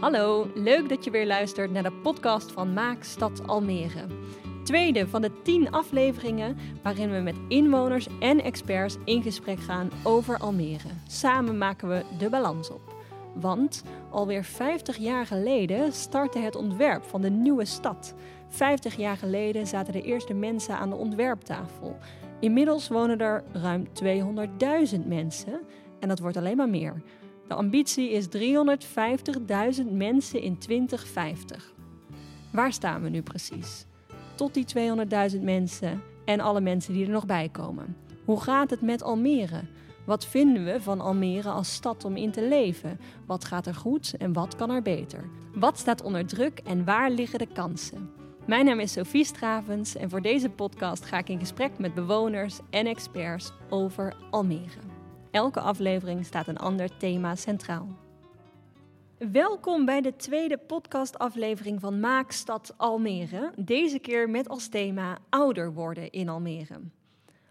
Hallo, leuk dat je weer luistert naar de podcast van Maak Stad Almere. Tweede van de tien afleveringen waarin we met inwoners en experts in gesprek gaan over Almere. Samen maken we de balans op. Want alweer 50 jaar geleden startte het ontwerp van de nieuwe stad. 50 jaar geleden zaten de eerste mensen aan de ontwerptafel. Inmiddels wonen er ruim 200.000 mensen en dat wordt alleen maar meer. De ambitie is 350.000 mensen in 2050. Waar staan we nu precies? Tot die 200.000 mensen en alle mensen die er nog bij komen. Hoe gaat het met Almere? Wat vinden we van Almere als stad om in te leven? Wat gaat er goed en wat kan er beter? Wat staat onder druk en waar liggen de kansen? Mijn naam is Sophie Stravens en voor deze podcast ga ik in gesprek met bewoners en experts over Almere. Elke aflevering staat een ander thema centraal. Welkom bij de tweede podcastaflevering van Maakstad Almere. Deze keer met als thema ouder worden in Almere.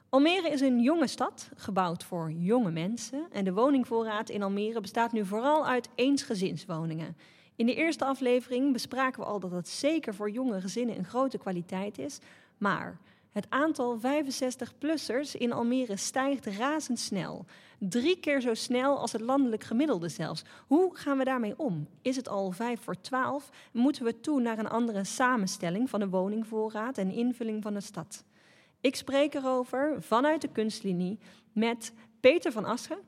Almere is een jonge stad, gebouwd voor jonge mensen. En de woningvoorraad in Almere bestaat nu vooral uit eensgezinswoningen. In de eerste aflevering bespraken we al dat het zeker voor jonge gezinnen een grote kwaliteit is. Maar het aantal 65-plussers in Almere stijgt razendsnel. Drie keer zo snel als het landelijk gemiddelde zelfs. Hoe gaan we daarmee om? Is het al vijf voor twaalf? Moeten we toe naar een andere samenstelling van de woningvoorraad en invulling van de stad? Ik spreek erover vanuit de kunstlinie met Peter van Aschen,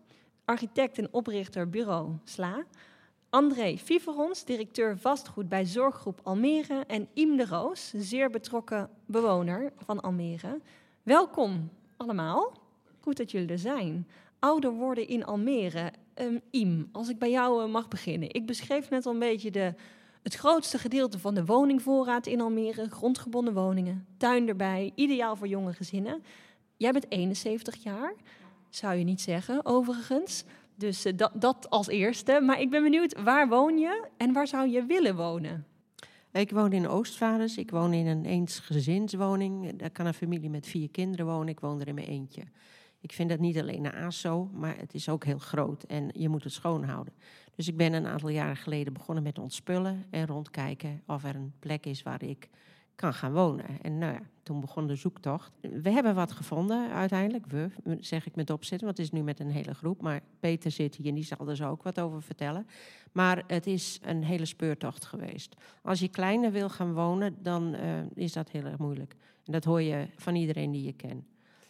architect en oprichter bureau SLA. André Viverons, directeur vastgoed bij Zorggroep Almere. En Iem de Roos, zeer betrokken bewoner van Almere. Welkom allemaal. Goed dat jullie er zijn. Ouder worden in Almere. Um, Iem, als ik bij jou uh, mag beginnen. Ik beschreef net al een beetje de, het grootste gedeelte van de woningvoorraad in Almere. Grondgebonden woningen, tuin erbij, ideaal voor jonge gezinnen. Jij bent 71 jaar, zou je niet zeggen, overigens. Dus uh, dat, dat als eerste. Maar ik ben benieuwd, waar woon je en waar zou je willen wonen? Ik woon in Oostvaarders. Ik woon in een eensgezinswoning. Daar kan een familie met vier kinderen wonen. Ik woon er in mijn eentje. Ik vind dat niet alleen een ASO, maar het is ook heel groot en je moet het schoonhouden. Dus ik ben een aantal jaren geleden begonnen met ontspullen en rondkijken of er een plek is waar ik kan gaan wonen. En nou ja, toen begon de zoektocht. We hebben wat gevonden uiteindelijk. We, zeg ik met opzet, want het is nu met een hele groep. Maar Peter zit hier en die zal er zo ook wat over vertellen. Maar het is een hele speurtocht geweest. Als je kleiner wil gaan wonen, dan uh, is dat heel erg moeilijk. En dat hoor je van iedereen die je kent.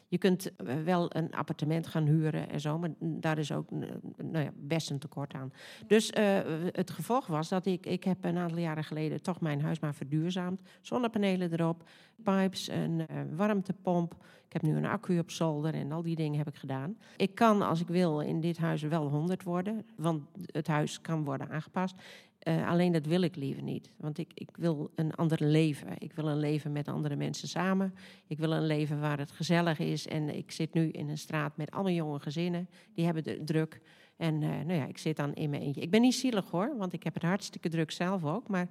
Je kunt eh, wel een appartement gaan huren en zo, maar daar is ook nou ja, best een tekort aan. Dus uh, het gevolg was dat ik, ik heb een aantal jaren geleden toch mijn huis maar verduurzaamd. Zonnepanelen erop, pipes, een uh, warmtepomp. Ik heb nu een accu op zolder en al die dingen heb ik gedaan. Ik kan, als ik wil, in dit huis wel 100 worden, want het huis kan worden aangepast. Uh, alleen dat wil ik liever niet. Want ik, ik wil een ander leven. Ik wil een leven met andere mensen samen. Ik wil een leven waar het gezellig is. En ik zit nu in een straat met allemaal jonge gezinnen. Die hebben de druk. En uh, nou ja, ik zit dan in mijn eentje. Ik ben niet zielig hoor, want ik heb het hartstikke druk zelf ook. Maar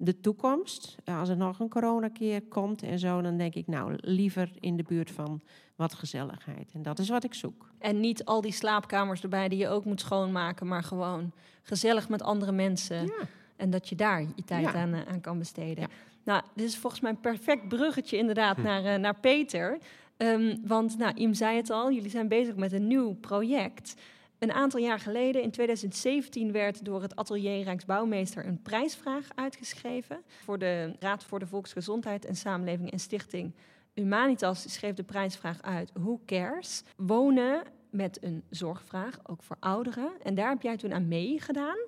de toekomst, als er nog een coronakeer komt en zo, dan denk ik nou liever in de buurt van wat gezelligheid. En dat is wat ik zoek. En niet al die slaapkamers erbij die je ook moet schoonmaken, maar gewoon gezellig met andere mensen. Ja. En dat je daar je tijd ja. aan, aan, kan besteden. Ja. Nou, dit is volgens mij een perfect bruggetje inderdaad hm. naar, uh, naar Peter. Um, want, nou, Im zei het al, jullie zijn bezig met een nieuw project. Een aantal jaar geleden, in 2017, werd door het atelier Rijksbouwmeester een prijsvraag uitgeschreven. Voor de Raad voor de Volksgezondheid en Samenleving en Stichting Humanitas schreef de prijsvraag uit Who Cares? Wonen met een zorgvraag, ook voor ouderen. En daar heb jij toen aan meegedaan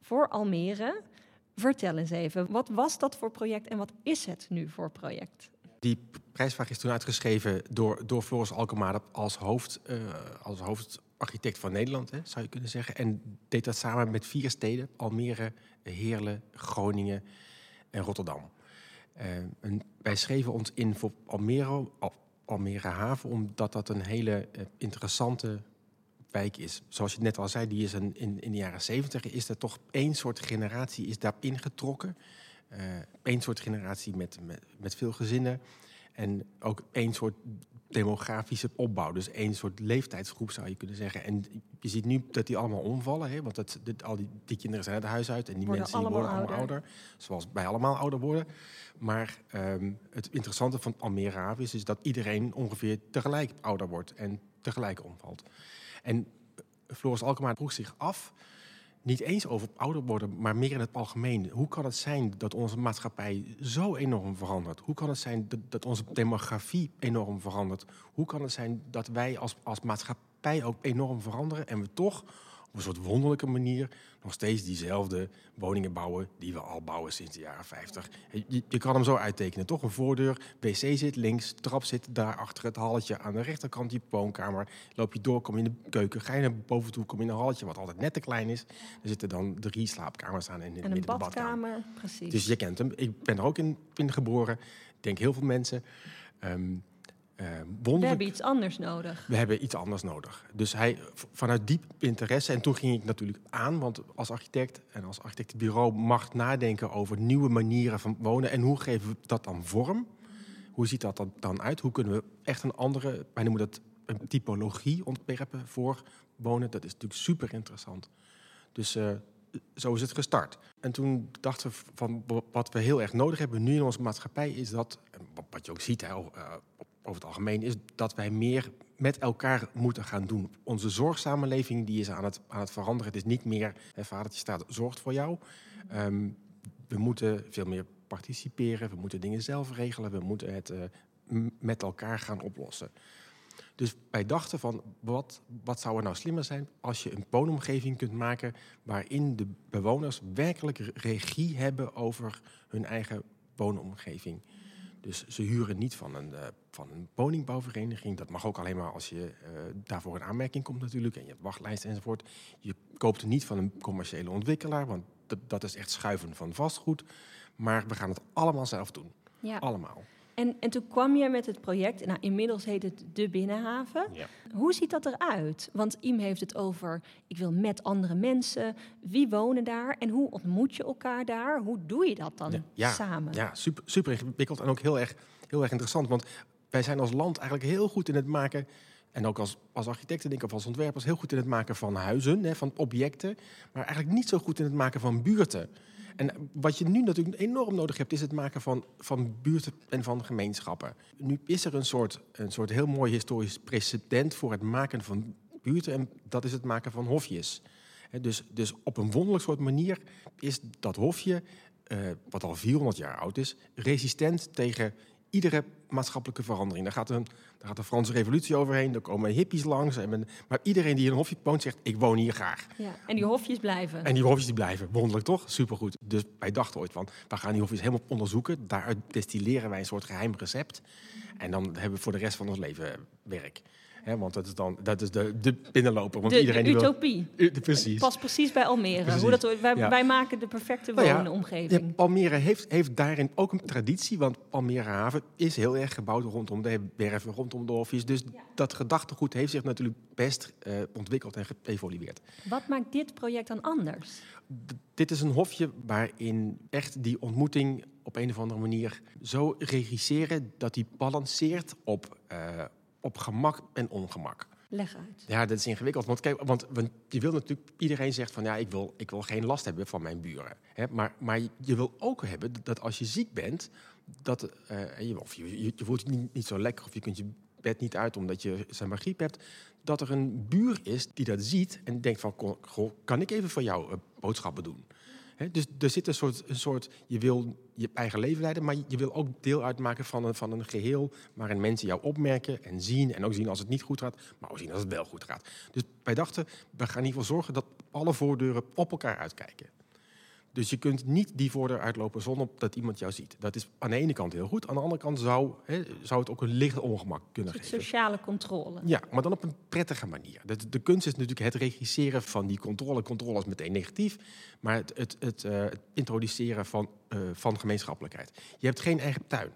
voor Almere. Vertel eens even, wat was dat voor project en wat is het nu voor project? Die prijsvraag is toen uitgeschreven door, door Floris Alkemaar als, hoofd, uh, als hoofdarchitect van Nederland, hè, zou je kunnen zeggen. En deed dat samen met vier steden: Almere, Heerlen, Groningen en Rotterdam. En wij schreven ons in voor Almere, Al, Almere Haven, omdat dat een hele uh, interessante wijk is. Zoals je net al zei, die is een, in, in de jaren zeventig is er toch één soort generatie is daar ingetrokken. Uh, één soort generatie met, met, met veel gezinnen. En ook één soort demografische opbouw. Dus één soort leeftijdsgroep zou je kunnen zeggen. En je ziet nu dat die allemaal omvallen. Hè? Want het, dit, al die, die kinderen zijn het huis uit. En die Worden mensen die worden allemaal ouder. ouder. Zoals wij allemaal ouder worden. Maar ehm, het interessante van Almere Haven is, is dat iedereen ongeveer tegelijk ouder wordt. En tegelijk omvalt. En eh, Floris Alkemaar vroeg zich af niet eens over ouder worden, maar meer in het algemeen. Hoe kan het zijn dat onze maatschappij zo enorm verandert? Hoe kan het zijn dat, onze demografie enorm verandert? Hoe kan het zijn dat wij als, als maatschappij ook enorm veranderen en we toch op een soort wonderlijke manier nog steeds diezelfde woningen bouwen die we al bouwen sinds de jaren 50? Je, je kan hem zo uittekenen, toch? Een voordeur, wc zit links, trap zit daar achter het halletje aan de rechterkant je woonkamer. Loop je door, kom je in de keuken, ga je naar boven toe, kom je in een halletje wat altijd net te klein is. Er zitten dan drie slaapkamers aan en in het En een de badkamer. badkamer, precies. Dus je kent hem. Ik ben er ook in, in geboren. Ik denk heel veel mensen. Ehm eh, we hebben iets anders nodig. We hebben iets anders nodig. Dus hij, vanuit diep interesse, en toen ging ik natuurlijk aan, want als architect en als architectenbureau mag nadenken over nieuwe manieren van wonen en hoe geven we dat dan vorm? Hoe ziet dat dan, dan uit? Hoe kunnen we echt een andere, wij noemen dat een typologie ontwerpen voor wonen? Dat is natuurlijk super interessant. Dus eh, zo is het gestart. En toen dachten we van wat we heel erg nodig hebben nu in onze maatschappij is dat, wat je ook ziet hè, o- eh, over het algemeen, is dat wij meer met elkaar moeten gaan doen. Onze zorgsamenleving die is aan het, aan het veranderen. Het is niet meer, hè, vadertje staat, zorgt voor jou. Ehm, we moeten veel meer participeren, we moeten dingen zelf regelen, we moeten het eh, met elkaar gaan oplossen. Dus wij dachten van, wat, wat zou er nou slimmer zijn als je een woonomgeving kunt maken waarin de bewoners werkelijk re- regie hebben over hun eigen woonomgeving. Dus ze huren niet van een, eh, van een woningbouwvereniging. Dat mag ook alleen maar als je eh, daarvoor in aanmerking komt natuurlijk. En je hebt wachtlijsten enzovoort. Je koopt niet van een commerciële ontwikkelaar, want dat, dat is echt schuiven van vastgoed. Maar we gaan het allemaal zelf doen. Ja. Allemaal. En, en toen kwam je met het project, nou, inmiddels heet het De Binnenhaven. Ja. Hoe ziet dat eruit? Want Iem heeft het over, ik wil met andere mensen. Wie wonen daar en hoe ontmoet je elkaar daar? Hoe doe je dat dan Ja, samen? Ja, super, super ingewikkeld en ook heel erg, heel erg interessant. Want wij zijn als land eigenlijk heel goed in het maken... en ook als, als architecten, denk ik, of als ontwerpers... heel goed in het maken van huizen, hè, van objecten... maar eigenlijk niet zo goed in het maken van buurten. En wat je nu natuurlijk enorm nodig hebt... is het maken van, van buurten en van gemeenschappen. Nu is er een soort, een soort heel mooi historisch precedent... voor het maken van buurten en dat is het maken van hofjes... Dus, dus op een wonderlijk soort manier is dat hofje, eh, wat al 400 jaar oud is, resistent tegen iedere maatschappelijke verandering. Daar gaat, een, daar gaat de Franse revolutie overheen, er komen hippies langs. En men- maar iedereen die in een hofje woont zegt, ik woon hier graag. Ja, En die hofjes blijven. En die hofjes die blijven, wonderlijk toch? Supergoed. Dus wij dachten ooit van, we gaan die hofjes helemaal onderzoeken. Daaruit destilleren wij een soort geheim recept. En dan hebben we voor de rest van ons leven werk. Hè, want dat is dan dat is de, de binnenloper. Want de, iedereen de die wil- utopie. U- Precies. Past precies bij Almere. Precies. Hoe dat, wij, Ja. wij maken de perfecte Nou ja, woonomgeving. Ja, Almere heeft, heeft daarin ook een traditie, want Almere Haven is heel erg gebouwd rondom de werven, rondom de hofjes. Dus dat gedachtegoed heeft zich natuurlijk best eh, ontwikkeld en geëvolueerd. Wat maakt dit project dan anders? D- dit is een hofje waarin echt die ontmoeting op een of andere manier zo regisseren dat die balanceert op, eh, op gemak en ongemak. Leg uit. Ja, dat is ingewikkeld. Want, kijk, want, want je wil natuurlijk, iedereen zegt van ja, ik wil, ik wil geen last hebben van mijn buren. Hè? Maar, maar je wil ook hebben dat als je ziek bent, dat, eh, je, of je, je, je voelt je niet, niet zo lekker of je kunt je bed niet uit omdat je zeg maar, griep hebt, dat er een buur is die dat ziet en denkt van "Ko- goh, kan ik even voor jou eh, boodschappen doen? Dus er zit een soort, een soort, je wil je eigen leven leiden, maar je wil ook deel uitmaken van een, van een geheel waarin mensen jou opmerken en zien. En ook zien als het niet goed gaat, maar ook zien als het wel goed gaat. Dus wij dachten, we gaan in ieder geval zorgen dat alle voordeuren op elkaar uitkijken. Dus je kunt niet die voordeur uitlopen zonder dat iemand jou ziet. Dat is aan de ene kant heel goed. Aan de andere kant zou, hè, zou het ook een licht ongemak kunnen geven. sociale controle. Ja, maar dan op een prettige manier. De, de kunst is natuurlijk het regisseren van die controle. Controle is meteen negatief. Maar het, het, het, eh, het introduceren van, eh, van gemeenschappelijkheid. Je hebt geen eigen tuin.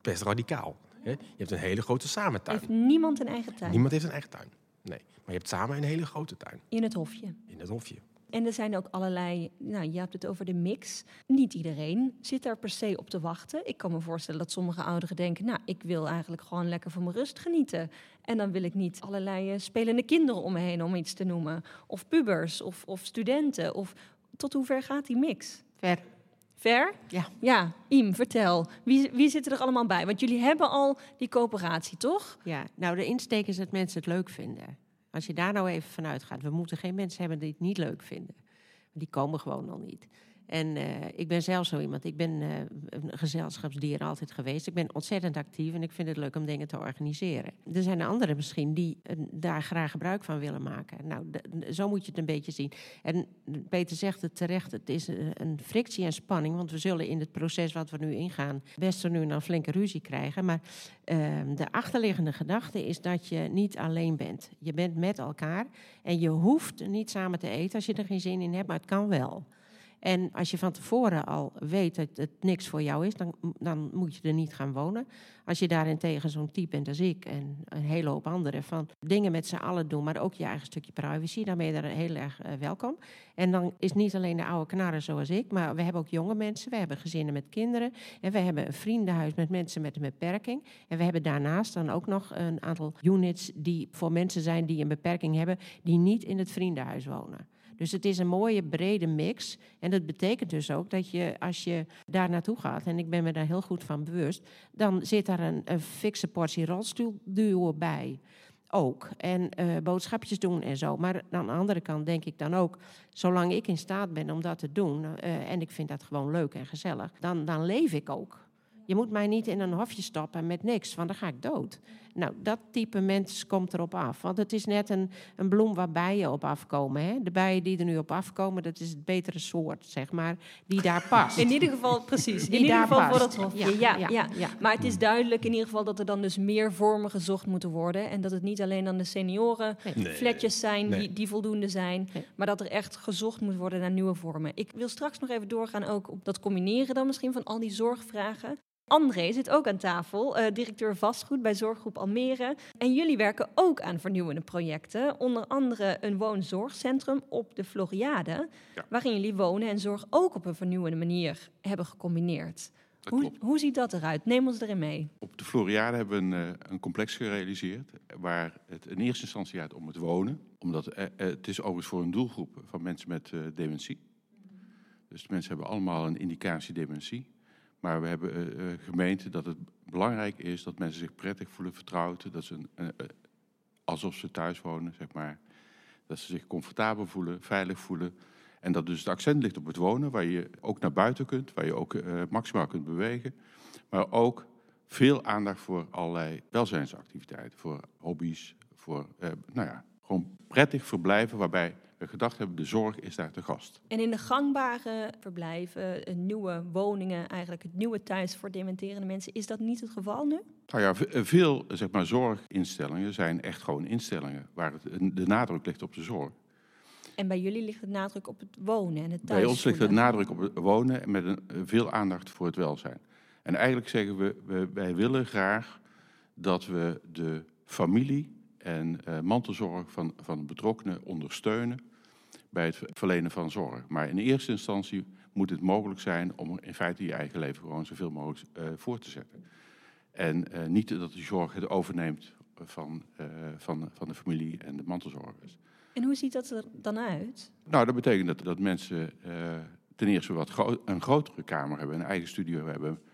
Best radicaal. Hè? Je hebt een hele grote samentuin. Heeft niemand een eigen tuin? Niemand heeft een eigen tuin. Nee, maar je hebt samen een hele grote tuin In het hofje. in het hofje. En er zijn ook allerlei, nou je hebt het over de mix. Niet iedereen zit daar per se op te wachten. Ik kan me voorstellen dat sommige ouderen denken, nou ik wil eigenlijk gewoon lekker van mijn rust genieten. En dan wil ik niet allerlei eh, spelende kinderen om me heen, om iets te noemen. Of pubers, of, of studenten. Of tot hoe ver gaat die mix? Ver. Ver? Ja. Ja, Iem, vertel. Wie, wie zit er allemaal bij? Want jullie hebben al die coöperatie, toch? Ja, nou de insteek is dat mensen het leuk vinden. Als je daar nou even vanuit gaat, we moeten geen mensen hebben die het niet leuk vinden. Die komen gewoon al niet. En uh, ik ben zelf zo iemand. Ik ben uh, een gezelschapsdier altijd geweest. Ik ben ontzettend actief en ik vind het leuk om dingen te organiseren. Er zijn anderen misschien die uh, daar graag gebruik van willen maken. Nou, zo moet je het een beetje zien. En Peter zegt het terecht, het is een frictie en spanning. Want we zullen in het proces wat we nu ingaan best er nu een flinke ruzie krijgen. Maar ehm, de achterliggende gedachte is dat je niet alleen bent. Je bent met elkaar en je hoeft niet samen te eten als je er geen zin in hebt, maar het kan wel. En als je van tevoren al weet dat het niks voor jou is, dan, dan moet je er niet gaan wonen. Als je daarentegen zo'n type bent als ik en een hele hoop anderen, van dingen met z'n allen doen, maar ook je eigen stukje privacy, dan ben je daar heel erg uh, welkom. En dan is niet alleen de oude knarren zoals ik, maar we hebben ook jonge mensen, we hebben gezinnen met kinderen en we hebben een vriendenhuis met mensen met een beperking. En we hebben daarnaast dan ook nog een aantal units die voor mensen zijn die een beperking hebben, die niet in het vriendenhuis wonen. Dus het is een mooie brede mix. En dat betekent dus ook dat je, als je daar naartoe gaat, en ik ben me daar heel goed van bewust, dan zit daar een, een fikse portie rolstoelduo bij ook. En uh, boodschapjes doen en zo. Maar aan de andere kant denk ik dan ook, zolang ik in staat ben om dat te doen, uh, en ik vind dat gewoon leuk en gezellig, dan, dan leef ik ook. Je moet mij niet in een hofje stappen met niks, want dan ga ik dood. Nou, dat type mens komt erop af. Want het is net een, een bloem waar bijen op afkomen. Hè? De bijen die er nu op afkomen, dat is het betere soort, zeg maar, die daar past. In ieder geval, precies. in ieder geval voor dat hofje. Ja, ja, ja, Maar het is duidelijk in ieder geval dat er dan dus meer vormen gezocht moeten worden. En dat het niet alleen dan de senioren nee. flatjes zijn nee. die, die voldoende zijn. Nee. Maar dat er echt gezocht moet worden naar nieuwe vormen. Ik wil straks nog even doorgaan ook op dat combineren dan misschien van al die zorgvragen. André zit ook aan tafel, uh, directeur vastgoed bij Zorggroep Almere. En jullie werken ook aan vernieuwende projecten. Onder andere een woonzorgcentrum op de Floriade. Ja. Waarin jullie wonen en zorg ook op een vernieuwende manier hebben gecombineerd. Hoe, hoe, ziet dat eruit? Neem ons erin mee. Op de Floriade hebben we een, een, complex gerealiseerd. Waar het in eerste instantie gaat om het wonen. Omdat uh, het is overigens voor een doelgroep van mensen met dementie. Dus de mensen hebben allemaal een indicatie dementie. Maar we hebben uh, gemeente dat het belangrijk is dat mensen zich prettig voelen, vertrouwd. Dat ze uh, alsof ze thuis wonen, zeg maar. Dat ze zich comfortabel voelen, veilig voelen. En dat dus het accent ligt op het wonen, waar je ook naar buiten kunt, waar je ook maximaal kunt bewegen. Maar ook veel aandacht voor allerlei welzijnsactiviteiten, voor hobby's, voor nou ja, gewoon prettig verblijven waarbij gedacht hebben, de zorg is daar te gast. En in de gangbare verblijven, eh, nieuwe woningen, eigenlijk het nieuwe thuis voor dementerende mensen, is dat niet het geval nu? Nou ja, eh, veel zeg maar, zorginstellingen zijn echt gewoon instellingen waar het, de nadruk ligt op de zorg. En bij jullie ligt de nadruk op het wonen en het thuis. Bij ons ligt de nadruk op het wonen met een, eh, veel aandacht voor het welzijn. En eigenlijk zeggen we, we wij willen graag dat we de familie en uh, mantelzorg van, van betrokkenen ondersteunen bij het verlenen van zorg. Maar in eerste instantie moet het mogelijk zijn om in feite je eigen leven gewoon zoveel mogelijk uh, voor te zetten. En uh, niet dat de zorg het overneemt van, uh, van, van de familie en de mantelzorgers. En hoe ziet dat er dan uit? Nou, dat betekent dat, dat mensen ten eerste wat gro een grotere kamer hebben, een eigen studio hebben, eh,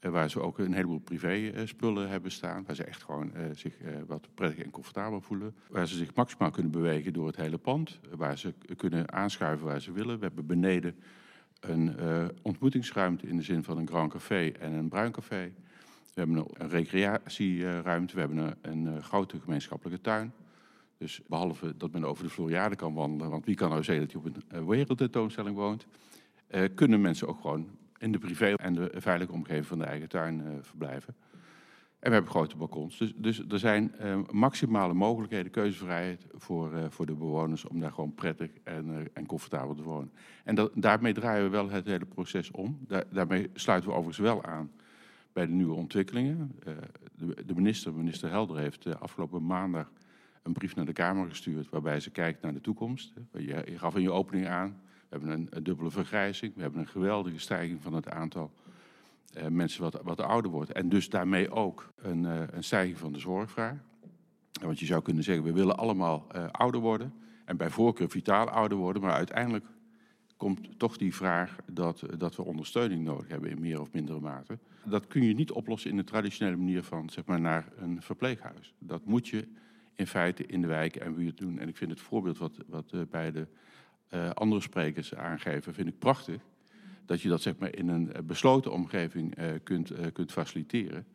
waar ze ook een heleboel privé-spullen hebben staan. Waar ze echt gewoon uh, zich wat prettig en comfortabel voelen. Waar ze zich maximaal kunnen bewegen door het hele pand. waar ze kunnen aanschuiven waar ze willen. We hebben beneden een ontmoetingsruimte in de zin van een Grand Café en een Bruin Café. We hebben een, recreatieruimte. We hebben een, grote gemeenschappelijke tuin. Dus behalve dat men over de Floriade kan wandelen, want wie kan nou zeggen dat hij op een wereldtentoonstelling woont, kunnen mensen ook gewoon in de privé en de veilige omgeving van de eigen tuin uh, verblijven. En we hebben grote balkons. Dus, dus er zijn uh, maximale mogelijkheden, keuzevrijheid voor, uh, voor de bewoners om daar gewoon prettig en, en comfortabel te wonen. En dat, daarmee draaien we wel het hele proces om. Daar, daarmee sluiten we overigens wel aan bij de nieuwe ontwikkelingen. De, de, minister, minister Helder, heeft afgelopen maandag een brief naar de Kamer gestuurd waarbij ze kijkt naar de toekomst. Je, je gaf in je opening aan, we hebben een, dubbele vergrijzing, we hebben een geweldige stijging van het aantal uh, mensen wat, wat ouder wordt. En dus daarmee ook een, uh, een stijging van de zorgvraag. Want je zou kunnen zeggen, we willen allemaal uh, ouder worden. En bij voorkeur vitaal ouder worden. Maar uiteindelijk komt toch die vraag dat, dat we ondersteuning nodig hebben in meer of mindere mate. Dat kun je niet oplossen in de traditionele manier van zeg maar, naar een verpleeghuis. Dat moet je in feite in de wijk en buurt doen. En ik vind het voorbeeld wat, wat uh, beide uh, andere sprekers aangeven, vind ik prachtig. Dat je dat zeg maar, in een besloten omgeving uh, kunt, kunt faciliteren.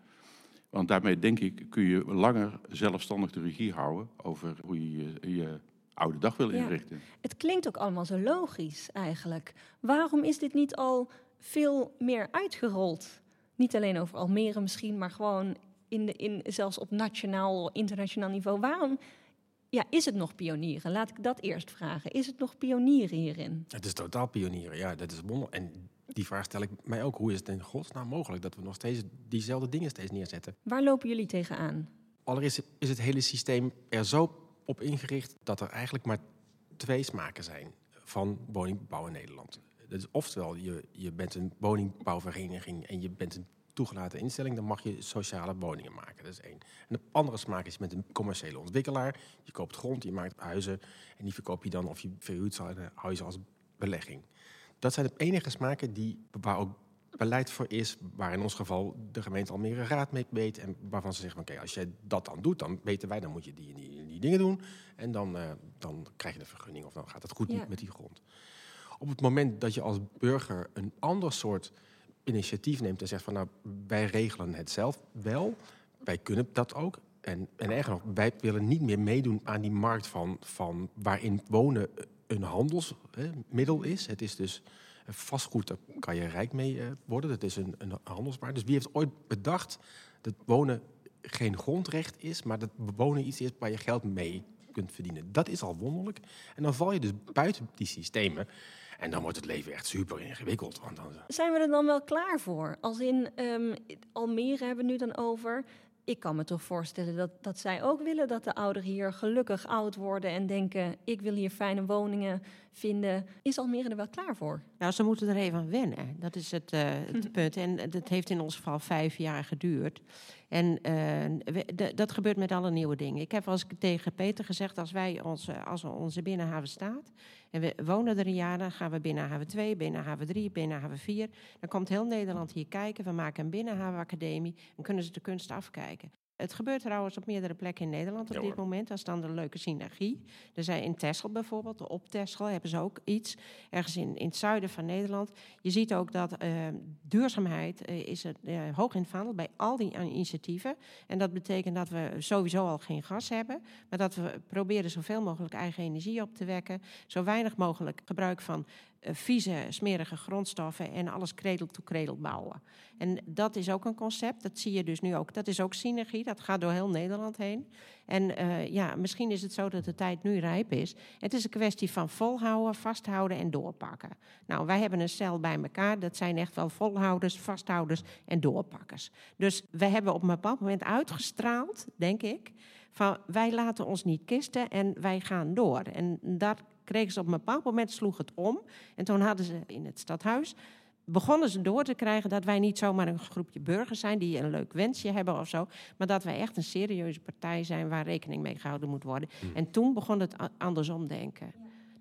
Want daarmee denk ik kun je langer zelfstandig de regie houden over hoe je je, je oude dag wil inrichten. Ja. Het klinkt ook allemaal zo logisch eigenlijk. Waarom is dit niet al veel meer uitgerold? Niet alleen over Almere misschien, maar gewoon in de, in, zelfs op nationaal, internationaal niveau. Waarom ja, is het nog pionieren? Laat ik dat eerst vragen. Is het nog pionieren hierin? Het is totaal pionieren, ja. Dat is wonder. En die vraag stel ik mij ook. Hoe is het in godsnaam mogelijk dat we nog steeds diezelfde dingen steeds neerzetten? Waar lopen jullie tegenaan? Allereerst is het hele systeem er zo op ingericht dat er eigenlijk maar twee smaken zijn van woningbouw in Nederland. Dat is oftewel, je, je bent een woningbouwvereniging en je bent een toegelaten instelling, dan mag je sociale woningen maken. Dat is één. En de andere smaak is je bent een commerciële ontwikkelaar. Je koopt grond, je maakt huizen en die verkoop je dan of je verhuurt ze en hou je ze als belegging. Dat zijn de enige smaken die, waar ook beleid voor is, waar in ons geval de gemeente Almere Raad mee weet en waarvan ze zeggen, oké, als jij dat dan doet, dan weten wij, dan moet je die, die, die dingen doen en dan, uh, dan krijg je de vergunning of dan gaat het goed ja. met die grond. Op het moment dat je als burger een ander soort initiatief neemt en zegt van nou, wij regelen het zelf wel, wij kunnen dat ook. En, en erger nog, wij willen niet meer meedoen aan die markt van, van waarin wonen een handelsmiddel is. Het is dus vastgoed, daar kan je rijk mee uh, worden. Dat is een, een. Dus wie heeft ooit bedacht dat wonen geen grondrecht is, maar dat wonen iets is waar je geld mee kunt verdienen. Dat is al wonderlijk. En dan val je dus buiten die systemen. En dan wordt het leven echt super ingewikkeld. Want dan... Zijn we er dan wel klaar voor? Als in um, Almere hebben we nu dan over. Ik kan me toch voorstellen dat, dat zij ook willen dat de ouderen hier gelukkig oud worden en denken: ik wil hier fijne woningen vinden. Is Almere er wel klaar voor? Nou, ze moeten er even aan wennen. Dat is het, uh, het punt. En dat heeft in ons geval vijf jaar geduurd. En uh, we, dat gebeurt met alle nieuwe dingen. Ik heb als tegen Peter gezegd: als wij onze, als onze binnenhaven staat en we wonen er een jaar, dan gaan we binnenhaven 2, binnenhaven 3, binnenhaven 4. Dan komt heel Nederland hier kijken. We maken een binnenhavenacademie en kunnen ze de kunst afkijken. Het gebeurt trouwens op meerdere plekken in Nederland op Ja, dit moment. Dat is dan de leuke synergie. Er zijn in Texel bijvoorbeeld, op Texel hebben ze ook iets. Ergens in, in het zuiden van Nederland. Je ziet ook dat eh, duurzaamheid eh, is er, eh, hoog in het vaandel bij al die initiatieven. En dat betekent dat we sowieso al geen gas hebben. Maar dat we proberen zoveel mogelijk eigen energie op te wekken. Zo weinig mogelijk gebruik van vieze, smerige grondstoffen en alles cradle to cradle bouwen. En dat is ook een concept, dat zie je dus nu ook. Dat is ook synergie, dat gaat door heel Nederland heen. En uh, ja, misschien is het zo dat de tijd nu rijp is. Het is een kwestie van volhouden, vasthouden en doorpakken. Nou, wij hebben een cel bij elkaar, dat zijn echt wel volhouders, vasthouders en doorpakkers. Dus we hebben op een bepaald moment uitgestraald, denk ik, van wij laten ons niet kisten en wij gaan door. En daar kregen ze op een bepaald moment, sloeg het om. En toen hadden ze in het stadhuis, begonnen ze door te krijgen dat wij niet zomaar een groepje burgers zijn die een leuk wensje hebben of zo, maar dat wij echt een serieuze partij zijn waar rekening mee gehouden moet worden. En toen begon het andersom denken.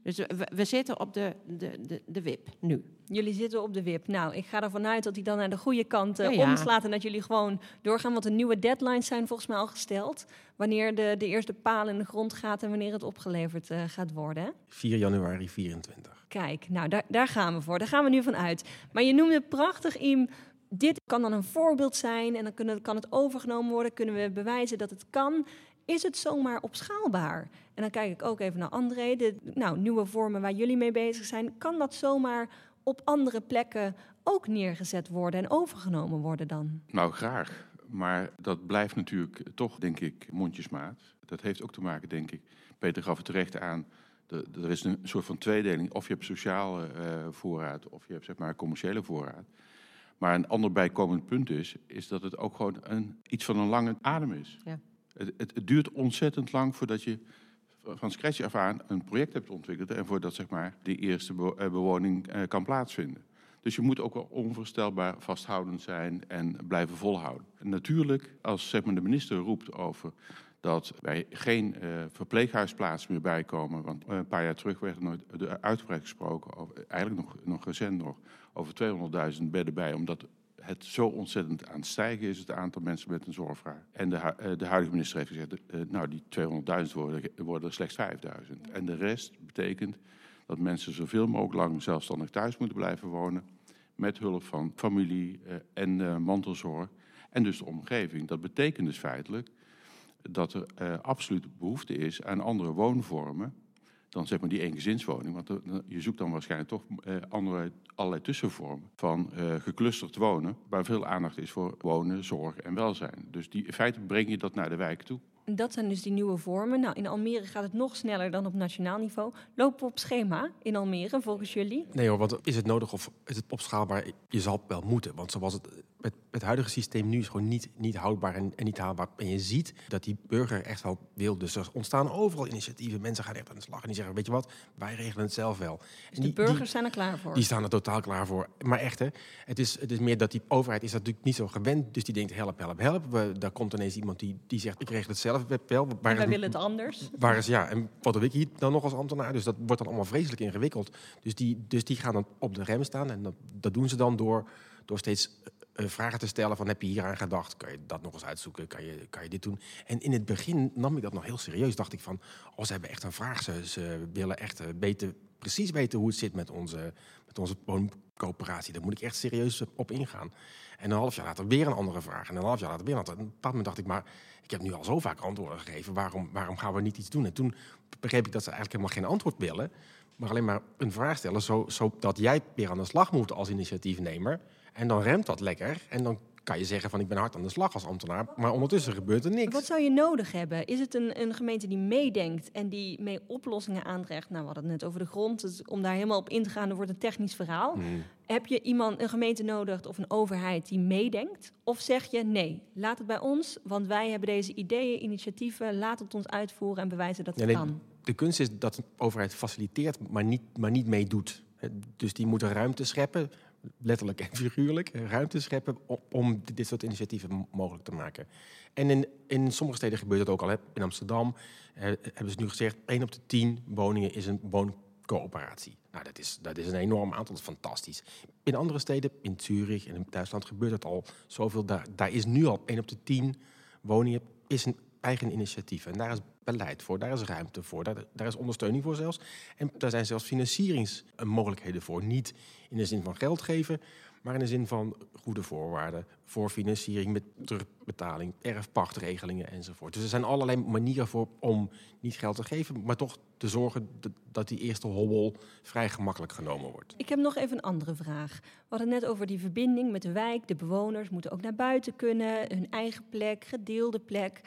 Dus we, we zitten op de, de, de, de wip nu. Jullie zitten op de wip. Nou, ik ga ervan uit dat hij dan naar de goede kant Ja, ja. omslaat en dat jullie gewoon doorgaan. Want de nieuwe deadlines zijn volgens mij al gesteld. Wanneer de, de eerste paal in de grond gaat en wanneer het opgeleverd eh, gaat worden. hè? 4 januari 24. Kijk, nou daar, daar gaan we voor. Daar gaan we nu van uit. Maar je noemde prachtig, Im. Dit kan dan een voorbeeld zijn en dan kunnen, kan het overgenomen worden. Kunnen we bewijzen dat het kan. Is het zomaar opschaalbaar? En dan kijk ik ook even naar André. De nou, nieuwe vormen waar jullie mee bezig zijn. Kan dat zomaar op andere plekken ook neergezet worden en overgenomen worden dan? Nou, graag. Maar dat blijft natuurlijk toch, denk ik, mondjesmaat. Dat heeft ook te maken, denk ik. Peter gaf het terecht aan. de- Er is een soort van tweedeling. Of je hebt sociale eh, voorraad, of je hebt zeg maar commerciële voorraad. Maar een ander bijkomend punt is, is dat het ook gewoon een, iets van een lange adem is. Ja. Het, duurt ontzettend lang voordat je van scratch af aan een project hebt ontwikkeld en voordat zeg maar, de eerste eh, bewoning eh, kan plaatsvinden. Dus je moet ook wel onvoorstelbaar vasthoudend zijn en blijven volhouden. En natuurlijk, als zeg maar, de minister roept over dat wij geen uh, verpleeghuisplaatsen meer bijkomen. Want uh, een paar jaar terug werd er nooit uitgebreid gesproken, over, eigenlijk nog, nog recent nog, over 200.000 bedden bij. Omdat het zo ontzettend aan het stijgen is, het aantal mensen met een zorgvraag. En de, uh, de huidige minister heeft gezegd, nou die 200.000 worden, worden er slechts 5.000. En de rest betekent dat mensen zoveel mogelijk lang zelfstandig thuis moeten blijven wonen. Met hulp van familie en mantelzorg. En dus de omgeving. Dat betekent dus feitelijk dat er absoluut behoefte is aan andere woonvormen dan zeg maar die eengezinswoning. Want uh, je zoekt dan waarschijnlijk toch uh, andere, allerlei tussenvormen van geclusterd wonen, waar veel aandacht is voor wonen, zorg en welzijn. Dus die, in feite breng je dat naar de wijk toe. Dat zijn dus die nieuwe vormen. Nou, in Almere gaat het nog sneller dan op nationaal niveau. Lopen we op schema in Almere, volgens jullie? Nee hoor, want is het nodig of is het opschaalbaar? Je zal wel moeten, want zoals het het, het huidige systeem nu is gewoon niet, niet houdbaar en, en, niet haalbaar. En je ziet dat die burger echt wel wil. Dus er ontstaan overal initiatieven. Mensen gaan echt aan de slag en die zeggen, weet je wat, wij regelen het zelf wel. Dus de burgers zijn er klaar voor? Die staan er totaal klaar voor. Maar echt, hè, het, is, het is meer dat die overheid is dat natuurlijk niet zo gewend. Dus die denkt, help, help, help. We, daar komt ineens iemand die, die zegt, ik regel het zelf wel. Waar wij willen het anders. Waar is, ja, en wat doe ik hier dan nog als ambtenaar? Dus dat wordt dan allemaal vreselijk ingewikkeld. Dus die, dus die gaan dan op de rem staan. En dat, dat doen ze dan door, door steeds vragen te stellen van heb je hier aan gedacht? Kan je dat nog eens uitzoeken? Kan je, kan je dit doen? En in het begin nam ik dat nog heel serieus. Dacht ik van, oh, ze hebben echt een vraag. Ze, willen echt uh, beter, precies weten hoe het zit met onze, met onze wooncoöperatie. Daar moet ik echt serieus op ingaan. En een half jaar later weer een andere vraag. En een half jaar later weer een andere. En op bepaald moment dacht ik, maar ik heb nu al zo vaak antwoorden gegeven. Waarom, waarom gaan we niet iets doen? En toen begreep ik dat ze eigenlijk helemaal geen antwoord willen. Maar alleen maar een vraag stellen, zodat jij weer aan de slag moet als initiatiefnemer. En dan remt dat lekker. En dan kan je zeggen van ik ben hard aan de slag als ambtenaar. Maar ondertussen gebeurt er niks. Wat zou je nodig hebben? Is het een, een gemeente die meedenkt en die mee oplossingen aandraagt? Nou, we hadden het net over de grond. Dus om daar helemaal op in te gaan, wordt een technisch verhaal. Hmm. Heb je iemand, een gemeente nodig of een overheid die meedenkt? Of zeg je nee, laat het bij ons, want wij hebben deze ideeën, initiatieven, laat het ons uitvoeren en bewijzen dat het nee, kan. De kunst is dat de overheid faciliteert, maar niet, maar niet meedoet. Dus die moeten ruimte scheppen, letterlijk en figuurlijk, ruimte scheppen om dit soort initiatieven mogelijk te maken. En in, in sommige steden gebeurt het ook al. In Amsterdam eh, hebben ze nu gezegd, 1 op de 10 woningen is een wooncoöperatie. Nou, dat is, dat is een enorm aantal, dat is fantastisch. In andere steden, in Zurich en in Duitsland, gebeurt het al zoveel. Daar, daar is nu al 1 op de 10 woningen is een eigen initiatief. En daar is beleid voor, daar is ruimte voor, daar, is ondersteuning voor zelfs. En daar zijn zelfs financieringsmogelijkheden voor. Niet in de zin van geld geven, maar in de zin van goede voorwaarden voor financiering met terugbetaling, erfpachtregelingen enzovoort. Dus er zijn allerlei manieren voor om niet geld te geven, maar toch te zorgen dat die eerste hobbel vrij gemakkelijk genomen wordt. Ik heb nog even een andere vraag. We hadden net over die verbinding met de wijk. De bewoners moeten ook naar buiten kunnen, hun eigen plek, gedeelde plek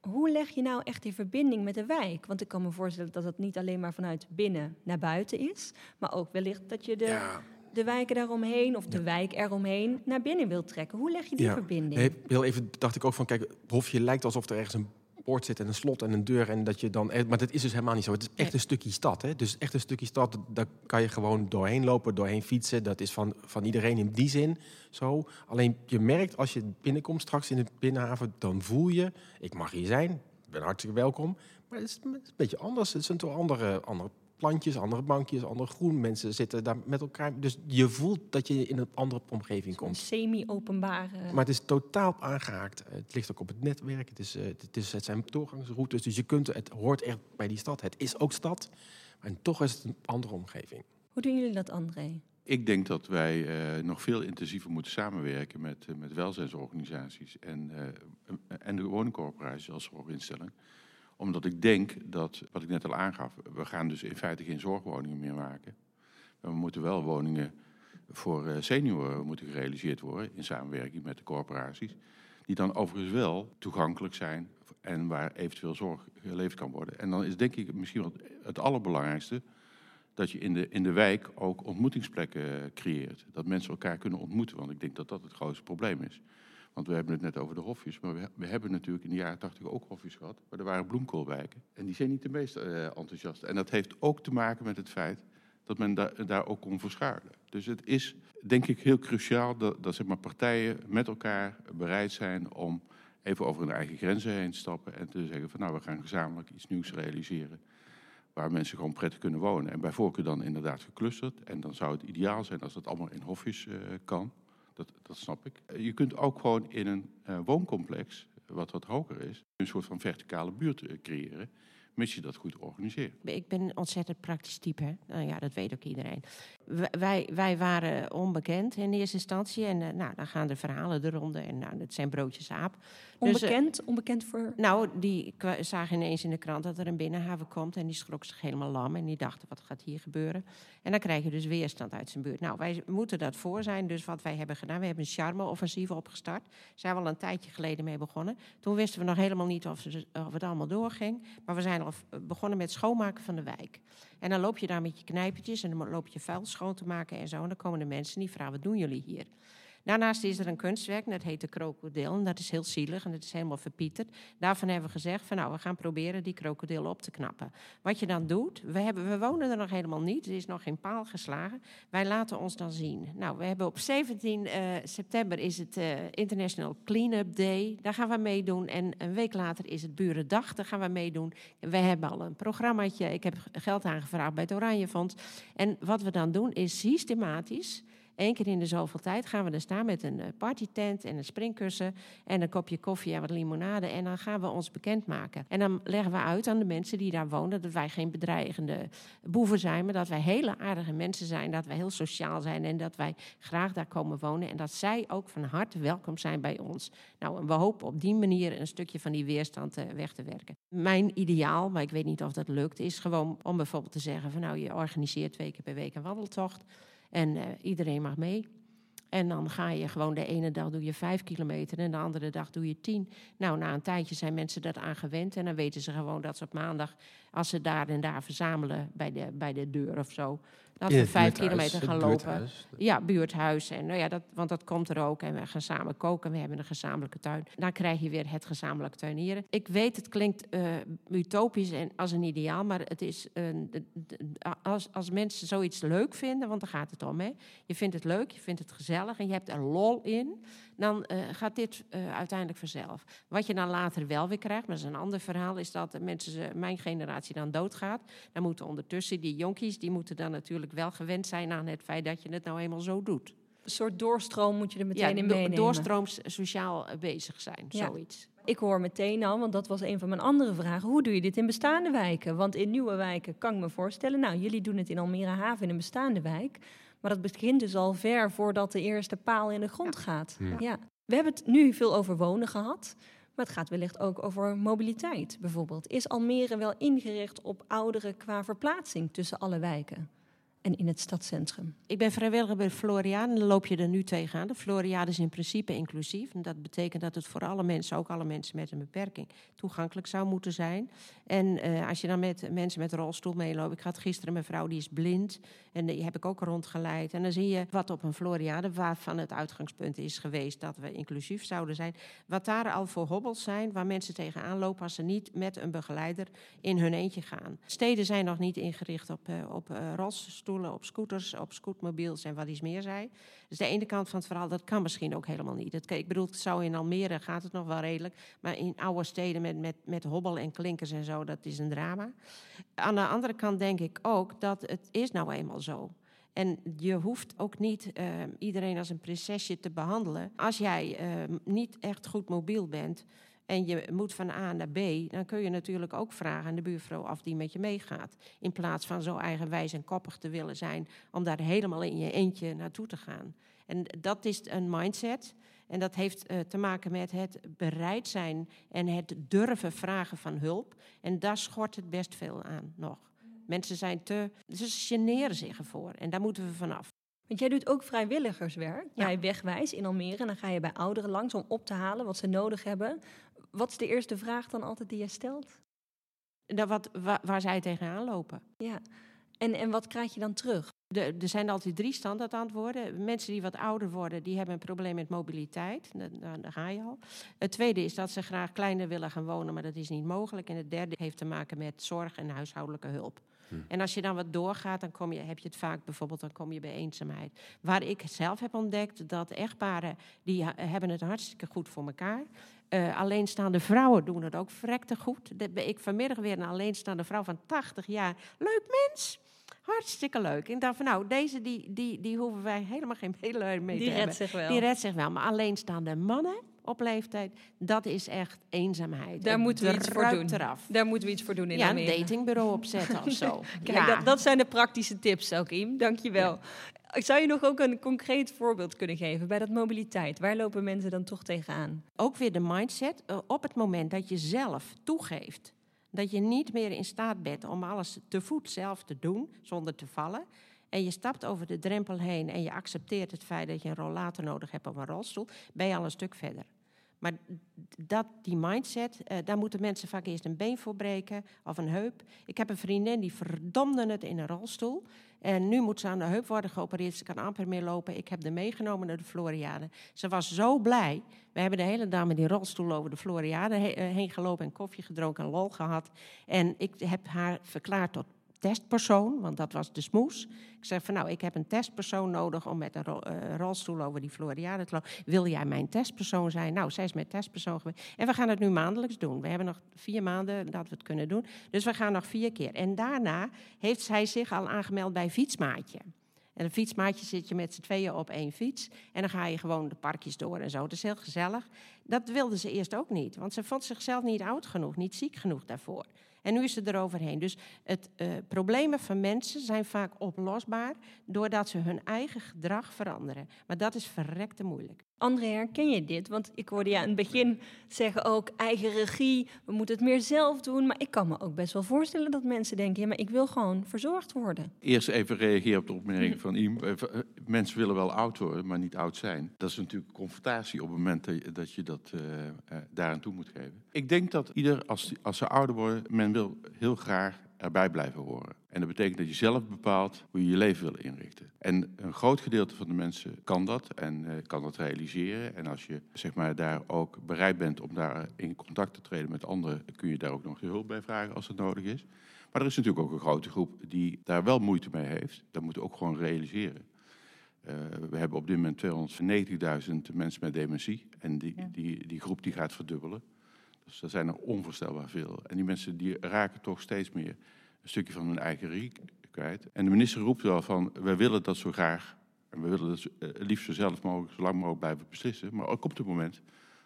hoe leg je nou echt die verbinding met de wijk? Want ik kan me voorstellen dat het niet alleen maar vanuit binnen naar buiten is, maar ook wellicht dat je de, Ja. de wijken daaromheen of de wijk eromheen naar binnen wilt trekken. Hoe leg je die Ja. verbinding? Nee, heel even dacht ik ook van, kijk, Hofje lijkt alsof er ergens een poort zit en een slot en een deur en dat je dan, maar dat is dus helemaal niet zo. Het is echt een stukje stad, hè? Dus echt een stukje stad, daar kan je gewoon doorheen lopen, doorheen fietsen. Dat is van, van iedereen in die zin zo. Alleen je merkt als je binnenkomt straks in de binnenhaven, dan voel je, ik mag hier zijn, ik ben hartstikke welkom. Maar het is, het is een beetje anders. Het zijn toch andere, andere plantjes, andere bankjes, ander groen. Mensen zitten daar met elkaar. Dus je voelt dat je in een andere omgeving Een komt. semi-openbare. Maar het is totaal aangehaakt. Het ligt ook op het netwerk. Het, is, eh, het, is, het zijn doorgangsroutes. Dus je kunt, het hoort echt bij die stad. Het is ook stad. En toch is het een andere omgeving. Hoe doen jullie dat, André? Ik denk dat wij eh, nog veel intensiever moeten samenwerken met, eh, met welzijnsorganisaties en, eh, en de woningcorporaties als zorginstelling. Omdat ik denk dat, wat ik net al aangaf, we gaan dus in feite geen zorgwoningen meer maken. Maar we moeten wel woningen voor eh, senioren moeten gerealiseerd worden in samenwerking met de corporaties. Die dan overigens wel toegankelijk zijn en waar eventueel zorg geleverd kan worden. En dan is denk ik misschien wel het allerbelangrijkste dat je in de, in de wijk ook ontmoetingsplekken creëert. Dat mensen elkaar kunnen ontmoeten, want ik denk dat dat het grootste probleem is. Want we hebben het net over de hofjes, maar we, we hebben natuurlijk in de jaren tachtig ook hofjes gehad. Maar er waren bloemkoolwijken. En die zijn niet de meest uh, enthousiast. En dat heeft ook te maken met het feit dat men da daar ook kon verschuilen. Dus het is denk ik heel cruciaal dat, dat zeg maar, partijen met elkaar bereid zijn om even over hun eigen grenzen heen te stappen en te zeggen van nou we gaan gezamenlijk iets nieuws realiseren waar mensen gewoon prettig kunnen wonen. En bij voorkeur dan inderdaad geclusterd. En dan zou het ideaal zijn als dat allemaal in hofjes uh, kan. Dat, dat snap ik. Je kunt ook gewoon in een uh, wooncomplex, wat wat hoger is, een soort van verticale buurt uh, creëren mits je dat goed organiseert. Ik ben een ontzettend praktisch type. Hè? Nou ja, dat weet ook iedereen. Wij, wij waren onbekend in eerste instantie. En uh, nou, dan gaan de verhalen de ronde. En nou, dat zijn broodjes aap. Onbekend? Dus, uh, onbekend voor? Nou, die zagen ineens in de krant dat er een binnenhaven komt. En die schrok zich helemaal lam. En die dachten, wat gaat hier gebeuren? En dan krijg je dus weerstand uit zijn buurt. Nou, wij moeten dat voor zijn. Dus wat wij hebben gedaan, we hebben een charme-offensief opgestart. Daar zijn we al een tijdje geleden mee begonnen. Toen wisten we nog helemaal niet of, of het allemaal doorging. Maar we zijn al begonnen met schoonmaken van de wijk. En dan loop je daar met je knijpertjes en dan loop je vuil schoon te maken en zo. En dan komen de mensen die vragen, wat doen jullie hier? Daarnaast is er een kunstwerk, dat heet de krokodil. En dat is heel zielig en dat is helemaal verpieterd. Daarvan hebben we gezegd van nou, we gaan proberen die krokodil op te knappen. Wat je dan doet, we, hebben, we wonen er nog helemaal niet. Er is nog geen paal geslagen. Wij laten ons dan zien. Nou, we hebben op 17 uh, september is het uh, International Cleanup Day. Daar gaan we meedoen. En een week later is het Burendag. Daar gaan we meedoen. We hebben al een programmaatje. Ik heb geld aangevraagd bij het Oranje Fonds. En wat we dan doen is systematisch Eén keer in de zoveel tijd gaan we er staan met een partytent en een springkussen en een kopje koffie en wat limonade. En dan gaan we ons bekendmaken. En dan leggen we uit aan de mensen die daar wonen dat wij geen bedreigende boeven zijn, maar dat wij hele aardige mensen zijn, dat wij heel sociaal zijn en dat wij graag daar komen wonen. En dat zij ook van harte welkom zijn bij ons. Nou, en we hopen op die manier een stukje van die weerstand weg te werken. Mijn ideaal, maar ik weet niet of dat lukt, is gewoon om bijvoorbeeld te zeggen van nou, je organiseert twee keer per week een wandeltocht. En uh, iedereen mag mee. En dan ga je gewoon de ene dag doe je vijf kilometer en de andere dag doe je tien. Nou, na een tijdje zijn mensen dat aan gewend. En dan weten ze gewoon dat ze op maandag, als ze daar en daar verzamelen bij de, bij de deur of zo, dat we vijf kilometer gaan lopen. Ja, buurthuis. En, nou ja, dat, want dat komt er ook. En we gaan samen koken. We hebben een gezamenlijke tuin. Dan krijg je weer het gezamenlijk tuinieren. Ik weet, het klinkt uh, utopisch en als een ideaal. Maar het is, uh, als, als mensen zoiets leuk vinden, want daar gaat het om. Hè. Je vindt het leuk, je vindt het gezellig en je hebt er lol in. Dan uh, gaat dit uiteindelijk vanzelf. Wat je dan later wel weer krijgt, maar dat is een ander verhaal, is dat mensen, mijn generatie dan doodgaat. Dan moeten ondertussen die jonkies, die moeten dan natuurlijk wel gewend zijn aan het feit dat je het nou eenmaal zo doet. Een soort doorstroom moet je er meteen ja, in meenemen. doorstrooms sociaal bezig zijn, ja. zoiets. Ik hoor meteen al, want dat was een van mijn andere vragen. Hoe doe je dit in bestaande wijken? Want in nieuwe wijken kan ik me voorstellen... nou, jullie doen het in Almere Haven in een bestaande wijk... maar dat begint dus al ver voordat de eerste paal in de grond ja. gaat. Ja. ja. We hebben het nu veel over wonen gehad... Maar het gaat wellicht ook over mobiliteit bijvoorbeeld. Is Almere wel ingericht op ouderen qua verplaatsing tussen alle wijken? En in het stadscentrum. Ik ben vrijwilliger bij Floriade dan loop je er nu tegenaan. De Floriade is in principe inclusief. En dat betekent dat het voor alle mensen, ook alle mensen met een beperking, toegankelijk zou moeten zijn. En uh, als je dan met mensen met rolstoel meeloopt. Ik had gisteren een vrouw die is blind en die heb ik ook rondgeleid. En dan zie je wat op een Floriade, waarvan het uitgangspunt is geweest dat we inclusief zouden zijn. Wat daar al voor hobbels zijn, waar mensen tegenaan lopen als ze niet met een begeleider in hun eentje gaan. Steden zijn nog niet ingericht op, uh, op uh, op scooters, op scootmobiels en wat iets meer zei. Dus de ene kant van het verhaal, dat kan misschien ook helemaal niet. Dat, ik bedoel, het zou in Almere gaat het nog wel redelijk. Maar in oude steden met, met, met hobbel en klinkers en zo, dat is een drama. Aan de andere kant denk ik ook dat het is nou eenmaal zo. En je hoeft ook niet uh, iedereen als een prinsesje te behandelen. Als jij uh, niet echt goed mobiel bent, en je moet van A naar B, dan kun je natuurlijk ook vragen aan de buurvrouw of die met je meegaat. In plaats van zo eigenwijs en koppig te willen zijn om daar helemaal in je eentje naartoe te gaan. En dat is een mindset. En dat heeft uh, te maken met het bereid zijn en het durven vragen van hulp. En daar schort het best veel aan nog. Mensen zijn te. Ze generen zich ervoor. En daar moeten we vanaf. Want jij doet ook vrijwilligerswerk ja. bij Wegwijs in Almere. En dan ga je bij ouderen langs om op te halen wat ze nodig hebben. Wat is de eerste vraag dan altijd die je stelt? Nou, wat, waar, waar zij tegenaan lopen. Ja, en, en wat krijg je dan terug? De, er zijn altijd drie standaard antwoorden. Mensen die wat ouder worden, die hebben een probleem met mobiliteit. Daar, daar ga je al. Het tweede is dat ze graag kleiner willen gaan wonen, maar dat is niet mogelijk. En het derde heeft te maken met zorg en huishoudelijke hulp. En als je dan wat doorgaat, dan kom je, heb je het vaak bijvoorbeeld, dan kom je bij eenzaamheid. Waar ik zelf heb ontdekt dat echtparen, die ha- hebben het hartstikke goed voor elkaar. Eh, alleenstaande vrouwen doen het ook verrekte goed. De- ik vanmiddag weer een alleenstaande vrouw van 80 jaar. Leuk mens! Hartstikke leuk. Ik dacht van nou, deze die, die, die hoeven wij helemaal geen medelijden mee Die te redt hebben. zich wel. Die redt zich wel. Maar alleenstaande mannen op leeftijd, dat is echt eenzaamheid. Daar moeten we iets voor doen. Eraf. Daar moeten we iets voor doen in Ja, een datingbureau opzetten of zo. Kijk, ja. dat, dat zijn de praktische tips, Elkiem. Dank je wel. Zou je nog ook een concreet voorbeeld kunnen geven bij dat mobiliteit? Waar lopen mensen dan toch tegenaan? ook weer de mindset. eh, op het moment dat je zelf toegeeft dat je niet meer in staat bent om alles te voet zelf te doen zonder te vallen. En je stapt over de drempel heen en je accepteert het feit dat je een rollator nodig hebt of een rolstoel, ben je al een stuk verder. Maar dat, die mindset, eh, daar moeten mensen vaak eerst een been voor breken of een heup. Ik heb een vriendin die verdomde het in een rolstoel. En nu moet ze aan de heup worden geopereerd. Ze kan amper meer lopen. Ik heb haar meegenomen naar de Floriade. Ze was zo blij. We hebben de hele dag met die rolstoel over de Floriade eh, heen gelopen en koffie gedronken en lol gehad. En ik heb haar verklaard tot testpersoon, want dat was de smoes. Ik zeg van nou, ik heb een testpersoon nodig om met een eh, rolstoel over die Floriade te lopen. Wil jij mijn testpersoon zijn? Nou, zij is mijn testpersoon geweest. En we gaan het nu maandelijks doen. We hebben nog vier maanden dat we het kunnen doen. Dus we gaan nog vier keer. En daarna heeft zij zich al aangemeld bij Fietsmaatje. En een fietsmaatje zit je met z'n tweeën op één fiets. En dan ga je gewoon de parkjes door en zo. Het is heel gezellig. Dat wilde ze eerst ook niet. Want ze vond zichzelf niet oud genoeg, niet ziek genoeg daarvoor. En nu is ze eroverheen. Dus het, eh, problemen van mensen zijn vaak oplosbaar... doordat ze hun eigen gedrag veranderen. Maar dat is verrekte moeilijk. André, herken je dit? Want ik hoorde je aan het begin zeggen ook eigen regie, we moeten het meer zelf doen. Maar ik kan me ook best wel voorstellen dat mensen denken, ja, maar ik wil gewoon verzorgd worden. Eerst even reageren op de opmerking van Iem. Eh, eh, Mensen willen wel oud worden, maar niet oud zijn. Dat is natuurlijk confrontatie op het moment dat je dat, dat eh, eh, daaraan toe moet geven. Ik denk dat ieder, als, als ze ouder worden, men wil heel graag erbij blijven horen. En dat betekent dat je zelf bepaalt hoe je je leven wil inrichten. En een groot gedeelte van de mensen kan dat en eh, kan dat realiseren. En als je zeg maar, daar ook bereid bent om daar in contact te treden met anderen, kun je daar ook nog hulp bij vragen als dat nodig is. Maar er is natuurlijk ook een grote groep die daar wel moeite mee heeft. Dat moeten we ook gewoon realiseren. Eh, we hebben op dit moment 290.000 mensen met dementie. En die, die, die groep die gaat verdubbelen. Dus dat zijn er onvoorstelbaar veel. En die mensen die raken toch steeds meer stukje van hun eigen regie kwijt. En de minister roept wel van, wij willen dat zo graag. En we willen zo- eh, liefst zo zelf mogelijk, zo lang mogelijk blijven beslissen. Maar er komt een moment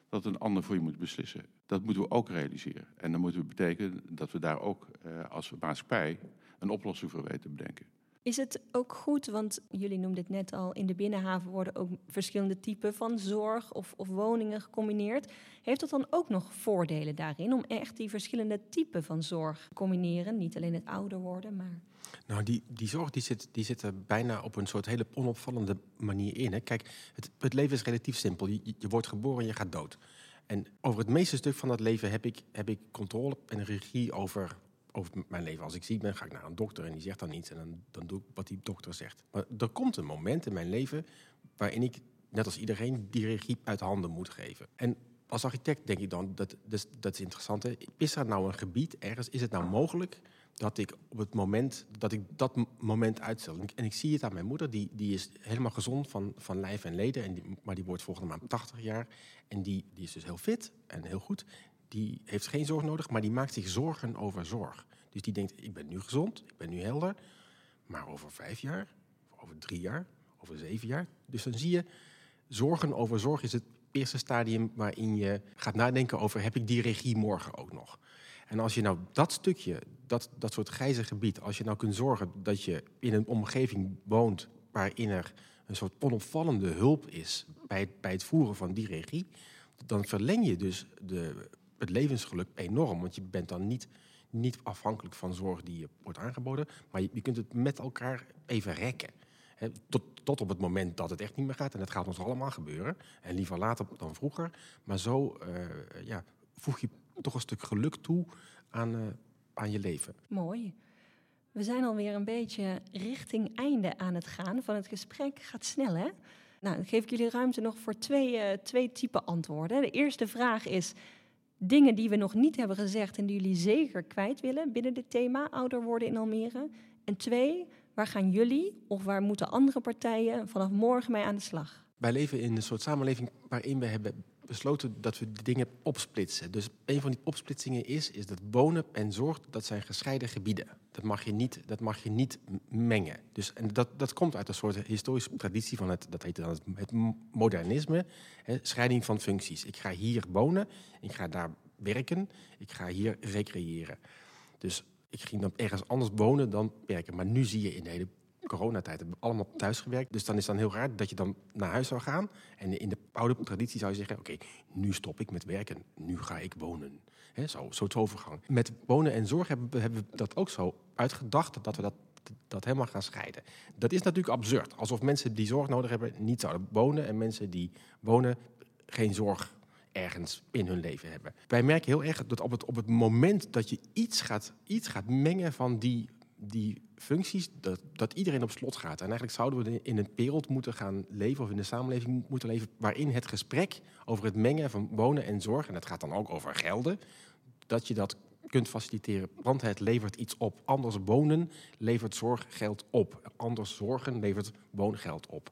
dat een ander voor je moet beslissen. Dat moeten we ook realiseren. En dan moeten we betekenen dat we daar ook eh, als maatschappij een oplossing voor weten te bedenken. Is het ook goed, want jullie noemden het net al, in de binnenhaven worden ook verschillende typen van zorg of, of woningen gecombineerd. Heeft dat dan ook nog voordelen daarin om echt die verschillende typen van zorg te combineren? Niet alleen het ouder worden, maar... Nou, die, die zorg die zit, die zit er bijna op een soort hele onopvallende manier in. Hè. Kijk, het, het leven is relatief simpel. Je, je wordt geboren en je gaat dood. En over het meeste stuk van dat leven heb ik, heb ik controle en regie over, over mijn leven. Als ik ziek ben, ga ik naar een dokter en die zegt dan iets. En dan, dan doe ik wat die dokter zegt. Maar er komt een moment in mijn leven waarin ik, net als iedereen, die regie uit handen moet geven. En als architect denk ik dan, dat, dat, is interessant. Hè? Is er nou een gebied ergens, is het nou mogelijk dat ik op het moment dat ik dat moment uitstel. En ik- En ik zie het aan mijn moeder, die, die is helemaal gezond van, van lijf en leden, en die, maar die wordt volgende maand 80 jaar. En die, die is dus heel fit en heel goed. Die heeft geen zorg nodig, maar die maakt zich zorgen over zorg. Dus die denkt, ik ben nu gezond, ik ben nu helder, maar over vijf jaar, over drie jaar, over zeven jaar. Dus dan zie je, zorgen over zorg is het eerste stadium waarin je gaat nadenken over, heb ik die regie morgen ook nog? En als je nou dat stukje, dat, dat soort grijze gebied, als je nou kunt zorgen dat je in een omgeving woont waarin er een soort onopvallende hulp is bij bij het voeren van die regie, dan verleng je dus de, het levensgeluk enorm. Want je bent dan niet, niet afhankelijk van zorg die je wordt aangeboden, maar je, kunt het met elkaar even rekken. Hè, tot, tot op het moment dat het echt niet meer gaat. En dat gaat ons allemaal gebeuren. En liever later dan vroeger. Maar zo eh, ja, voeg je toch een stuk geluk toe aan, eh, aan je leven. Mooi. We zijn alweer een beetje richting einde aan het gaan van het gesprek. Gaat snel, hè? Nou, dan geef ik jullie ruimte nog voor twee, uh, twee typen antwoorden. De eerste vraag is dingen die we nog niet hebben gezegd en die jullie zeker kwijt willen binnen dit thema ouder worden in Almere. En twee, waar gaan jullie of waar moeten andere partijen vanaf morgen mee aan de slag? Wij leven in een soort samenleving waarin we hebben besloten dat we de dingen opsplitsen. Dus een van die opsplitsingen is, is dat wonen en zorg, dat zijn gescheiden gebieden. Dat mag je niet, dat mag je niet mengen. Dus, en dat, dat komt uit een soort historische traditie van het, dat heet dan het, modernisme, scheiding van functies. Ik ga hier wonen, ik ga daar werken, ik ga hier recreëren. Dus ik ging dan ergens anders wonen dan werken. Maar nu zie je in de hele coronatijd allemaal thuis gewerkt. Dus dan is het dan heel raar dat je dan naar huis zou gaan. En in de oude traditie zou je zeggen: Oké, nu stop ik met werken. Nu ga ik wonen. He, zo, overgang. Met wonen en zorg hebben we, hebben we dat ook zo uitgedacht dat we dat, dat helemaal gaan scheiden. Dat is natuurlijk absurd. Alsof mensen die zorg nodig hebben niet zouden wonen. En mensen die wonen geen zorg ergens in hun leven hebben. Wij merken heel erg dat op het, op het moment dat je iets gaat, iets gaat mengen van die die functies, dat, dat iedereen op slot gaat. En eigenlijk zouden we in een wereld moeten gaan leven, of in een samenleving moeten leven, waarin het gesprek over het mengen van wonen en zorg, en het gaat dan ook over gelden, dat je dat kunt faciliteren. Want het levert iets op. Anders wonen levert zorggeld op. Anders zorgen levert woongeld op.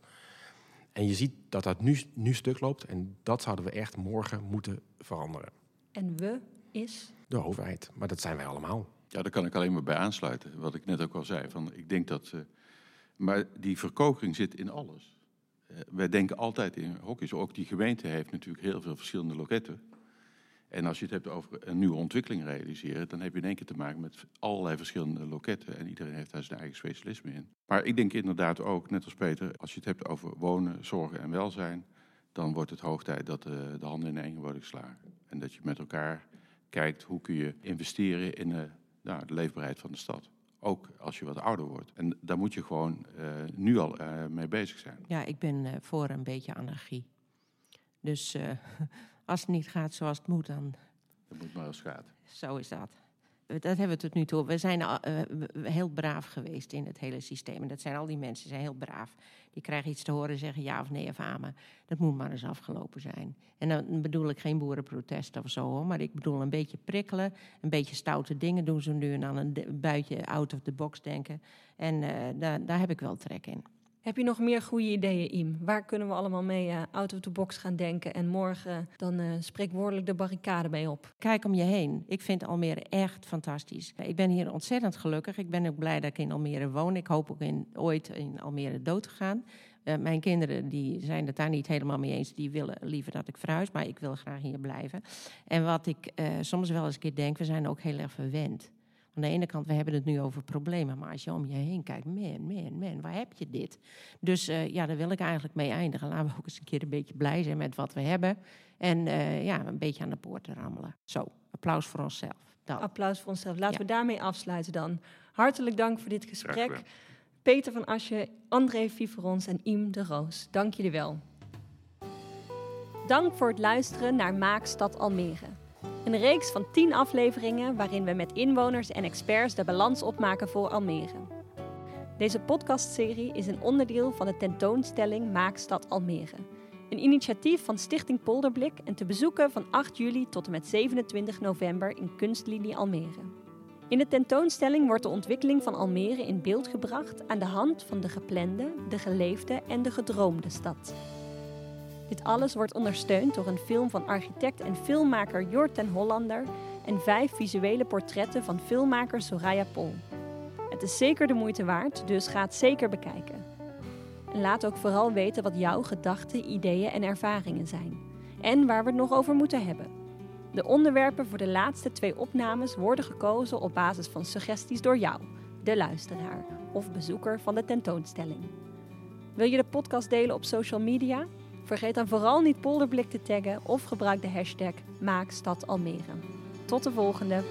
En je ziet dat dat nu, nu stuk loopt en dat zouden we echt morgen moeten veranderen. En we is? De overheid, maar dat zijn wij allemaal. Ja, daar kan ik alleen maar bij aansluiten. Wat ik net ook al zei. Van, ik denk dat. Uh, maar die verkokering zit in alles. Uh, wij denken altijd in hokjes. Ook die gemeente heeft natuurlijk heel veel verschillende loketten. En als je het hebt over een nieuwe ontwikkeling realiseren, dan heb je in één keer te maken met allerlei verschillende loketten. En iedereen heeft daar zijn eigen specialisme in. Maar ik denk inderdaad ook, net als Peter, als je het hebt over wonen, zorgen en welzijn, dan wordt het hoog tijd dat uh, de handen in één worden geslagen. En dat je met elkaar kijkt hoe kun je investeren in nou, de leefbaarheid van de stad. Ook als je wat ouder wordt. En daar moet je gewoon uh, nu al uh, mee bezig zijn. Ja, ik ben uh, voor een beetje anarchie. Dus als het niet gaat zoals het moet, dan. Het moet maar als het gaat. Zo is dat dat hebben we tot nu toe. We zijn uh, heel braaf geweest in het hele systeem. En dat zijn al die mensen, zijn heel braaf. Die krijgen iets te horen, zeggen ja of nee of amen. Dat moet maar eens afgelopen zijn. En dan bedoel ik geen boerenprotest of zo, hoor, maar ik bedoel een beetje prikkelen. Een beetje stoute dingen doen ze nu en dan een buitje out of the box denken. En uh, daar, daar heb ik wel trek in. Heb je nog meer goede ideeën, Im? Waar kunnen we allemaal mee uh, out of the box gaan denken en morgen dan uh, spreekwoordelijk de barricade mee op? Kijk om je heen. Ik vind Almere echt fantastisch. Ik ben hier ontzettend gelukkig. Ik ben ook blij dat ik in Almere woon. Ik hoop ook in, ooit in Almere dood te gaan. Uh, mijn kinderen die zijn het daar niet helemaal mee eens. Die willen liever dat ik verhuis, maar ik wil graag hier blijven. En wat ik soms wel eens een keer denk, we zijn ook heel erg verwend. Aan de ene kant, we hebben het nu over problemen, maar als je om je heen kijkt, man, man, man, waar heb je dit? Dus uh, ja, daar wil ik eigenlijk mee eindigen. Laten we ook eens een keer een beetje blij zijn met wat we hebben. En uh, ja, een beetje aan de poorten rammelen. Zo, applaus voor onszelf. Applaus voor onszelf. Laten ja. we daarmee afsluiten dan. Hartelijk dank voor dit gesprek. Peter van Asje, André Viverons en Iem de Roos. Dank jullie wel. Dank voor het luisteren naar Maakstad Almere. Een reeks van 10 afleveringen waarin we met inwoners en experts de balans opmaken voor Almere. Deze podcastserie is een onderdeel van de tentoonstelling Maakstad Almere. Een initiatief van Stichting Polderblik en te bezoeken van 8 juli tot en met 27 november in Kunstlinie Almere. In de tentoonstelling wordt de ontwikkeling van Almere in beeld gebracht aan de hand van de geplande, de geleefde en de gedroomde stad. Dit alles wordt ondersteund door een film van architect en filmmaker Jort ten Hollander en vijf visuele portretten van filmmaker Soraya Pol. Het is zeker de moeite waard, dus ga het zeker bekijken. En laat ook vooral weten wat jouw gedachten, ideeën en ervaringen zijn. En waar we het nog over moeten hebben. De onderwerpen voor de laatste twee opnames worden gekozen op basis van suggesties door jou, de luisteraar of bezoeker van de tentoonstelling. Wil je de podcast delen op social media? Vergeet dan vooral niet Polderblik te taggen of gebruik de hashtag MaakStadAlmere. Tot de volgende!